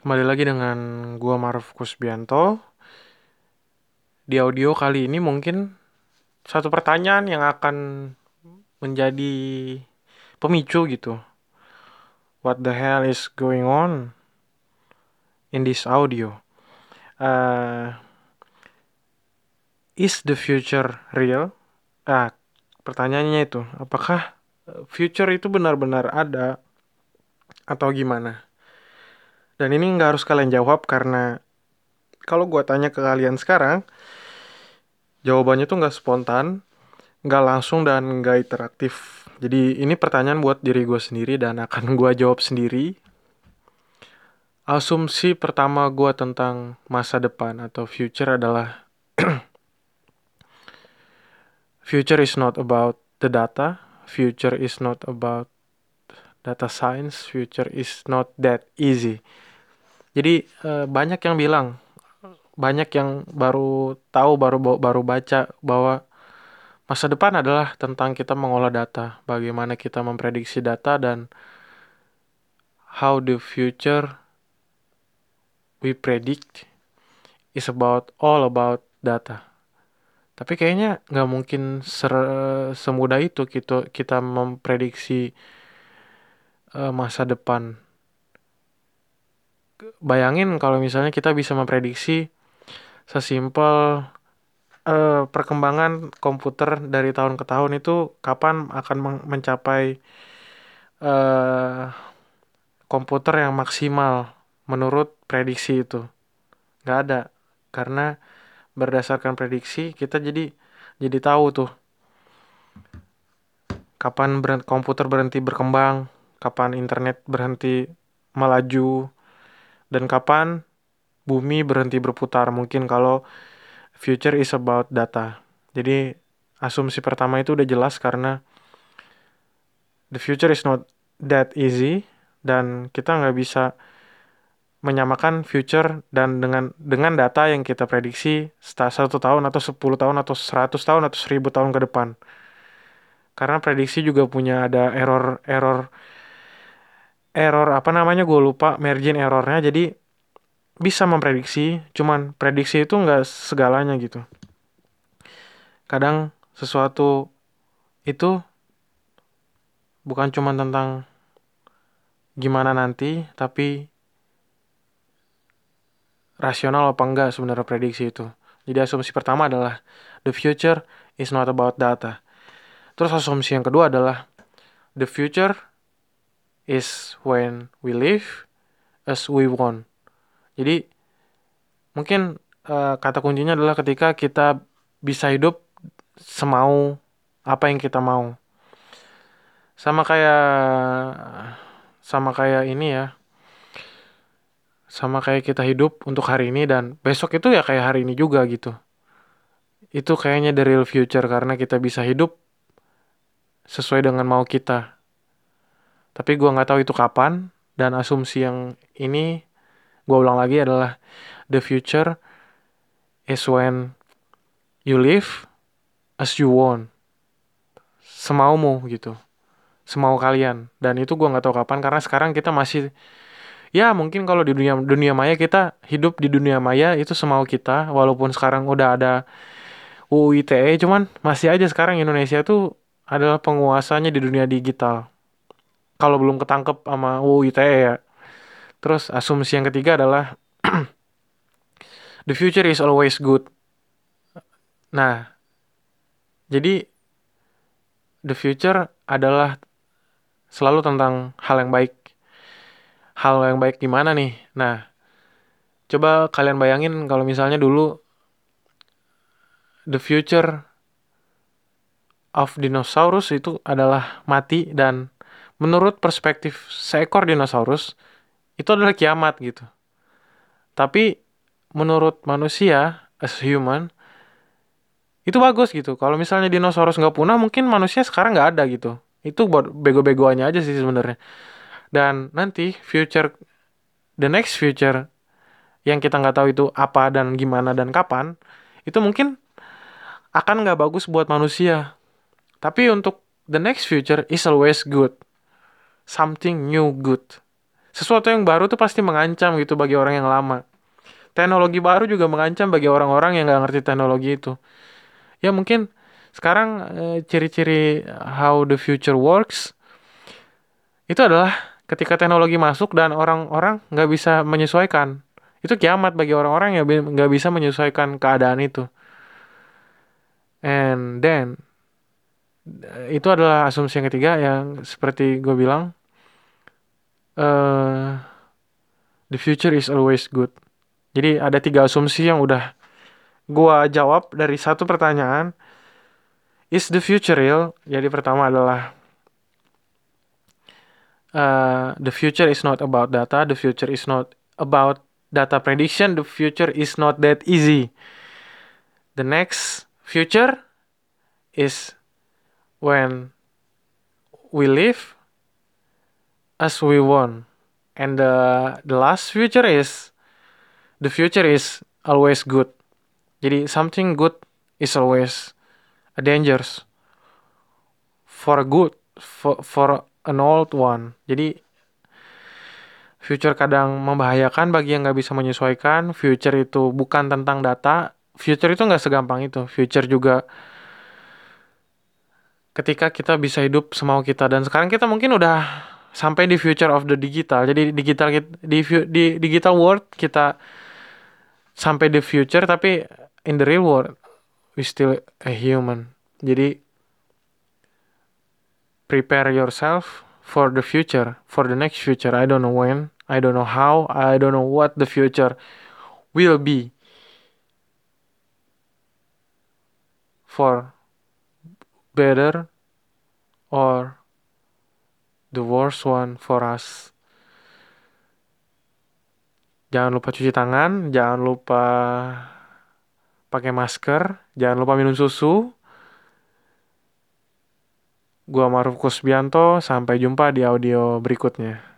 Kembali lagi dengan gua Maruf Kusbianto. Di audio kali ini mungkin satu pertanyaan yang akan menjadi pemicu gitu. What the hell is going on in this audio? Uh, is the future real? Ah, pertanyaannya itu, apakah future itu benar-benar ada atau gimana? Dan ini nggak harus kalian jawab karena kalau gue tanya ke kalian sekarang, jawabannya tuh nggak spontan, nggak langsung dan nggak interaktif. Jadi ini pertanyaan buat diri gue sendiri dan akan gue jawab sendiri. Asumsi pertama gue tentang masa depan atau future adalah future is not about the data, future is not about data science, future is not that easy. Jadi uh, banyak yang bilang, banyak yang baru tahu, baru baru baca bahwa masa depan adalah tentang kita mengolah data, bagaimana kita memprediksi data dan how the future we predict is about all about data. Tapi kayaknya nggak mungkin semudah itu kita kita memprediksi uh, masa depan bayangin kalau misalnya kita bisa memprediksi sesimpel uh, perkembangan komputer dari tahun ke tahun itu kapan akan mencapai uh, komputer yang maksimal menurut prediksi itu. Nggak ada. Karena berdasarkan prediksi kita jadi jadi tahu tuh kapan berhenti, komputer berhenti berkembang kapan internet berhenti melaju dan kapan bumi berhenti berputar. Mungkin kalau future is about data. Jadi asumsi pertama itu udah jelas karena the future is not that easy dan kita nggak bisa menyamakan future dan dengan dengan data yang kita prediksi setelah satu tahun atau 10 tahun atau 100 tahun atau 1000 tahun ke depan. Karena prediksi juga punya ada error error apa namanya gue lupa margin errornya. Jadi bisa memprediksi cuman prediksi itu nggak segalanya gitu. Kadang sesuatu itu bukan cuma tentang gimana nanti tapi rasional apa enggak sebenarnya prediksi itu. Jadi asumsi pertama adalah the future is not about data. Terus asumsi yang kedua adalah the future is when we live as we want. Jadi mungkin uh, kata kuncinya adalah ketika kita bisa hidup semau apa yang kita mau. Sama kayak sama kayak ini ya. Sama kayak kita hidup untuk hari ini dan besok itu ya kayak hari ini juga gitu. Itu kayaknya the real future karena kita bisa hidup sesuai dengan mau kita tapi gue nggak tahu itu kapan dan asumsi yang ini gue ulang lagi adalah the future is when you live as you want. Semaumu gitu. Semau kalian. Dan itu gue nggak tahu kapan karena sekarang kita masih ya mungkin kalau di dunia dunia maya kita hidup di dunia maya itu semau kita walaupun sekarang udah ada UU ITE cuman masih aja sekarang Indonesia tuh adalah penguasanya di dunia digital kalau belum ketangkep sama UU ITE ya. Terus asumsi yang ketiga adalah the future is always good. Nah, jadi the future adalah selalu tentang hal yang baik. Hal yang baik gimana nih? Nah, coba kalian bayangin kalau misalnya dulu the future of dinosaurus itu adalah mati dan menurut perspektif seekor dinosaurus itu adalah kiamat gitu. Tapi menurut manusia as human itu bagus gitu. Kalau misalnya dinosaurus nggak punah, mungkin manusia sekarang nggak ada gitu. Itu buat bego-begoannya aja sih sebenarnya. Dan nanti future, the next future yang kita nggak tahu itu apa dan gimana dan kapan, itu mungkin akan nggak bagus buat manusia. Tapi untuk the next future is always good something new good. sesuatu yang baru tuh pasti mengancam gitu bagi orang yang lama. Teknologi baru juga mengancam bagi orang-orang yang nggak ngerti teknologi itu. Ya mungkin sekarang eh, ciri-ciri how the future works itu adalah ketika teknologi masuk dan orang-orang nggak bisa menyesuaikan. Itu kiamat bagi orang-orang yang nggak bisa menyesuaikan keadaan itu. And then itu adalah asumsi yang ketiga yang seperti gue bilang uh, the future is always good. Jadi ada tiga asumsi yang udah gue jawab dari satu pertanyaan. Is the future real? Jadi pertama adalah uh, the future is not about data. The future is not about data prediction. The future is not that easy. The next future is when we live as we want. And the the last future is the future is always good. Jadi something good is always a dangerous for good for for an old one. Jadi future kadang membahayakan bagi yang nggak bisa menyesuaikan. Future itu bukan tentang data. Future itu nggak segampang itu. Future juga ketika kita bisa hidup semau kita dan sekarang kita mungkin udah sampai di future of the digital. Jadi digital di di digital world kita sampai di future tapi in the real world we still a human. Jadi prepare yourself for the future, for the next future. I don't know when, I don't know how, I don't know what the future will be. For better or the worst one for us. Jangan lupa cuci tangan, jangan lupa pakai masker, jangan lupa minum susu. Gua Maruf Kusbianto, sampai jumpa di audio berikutnya.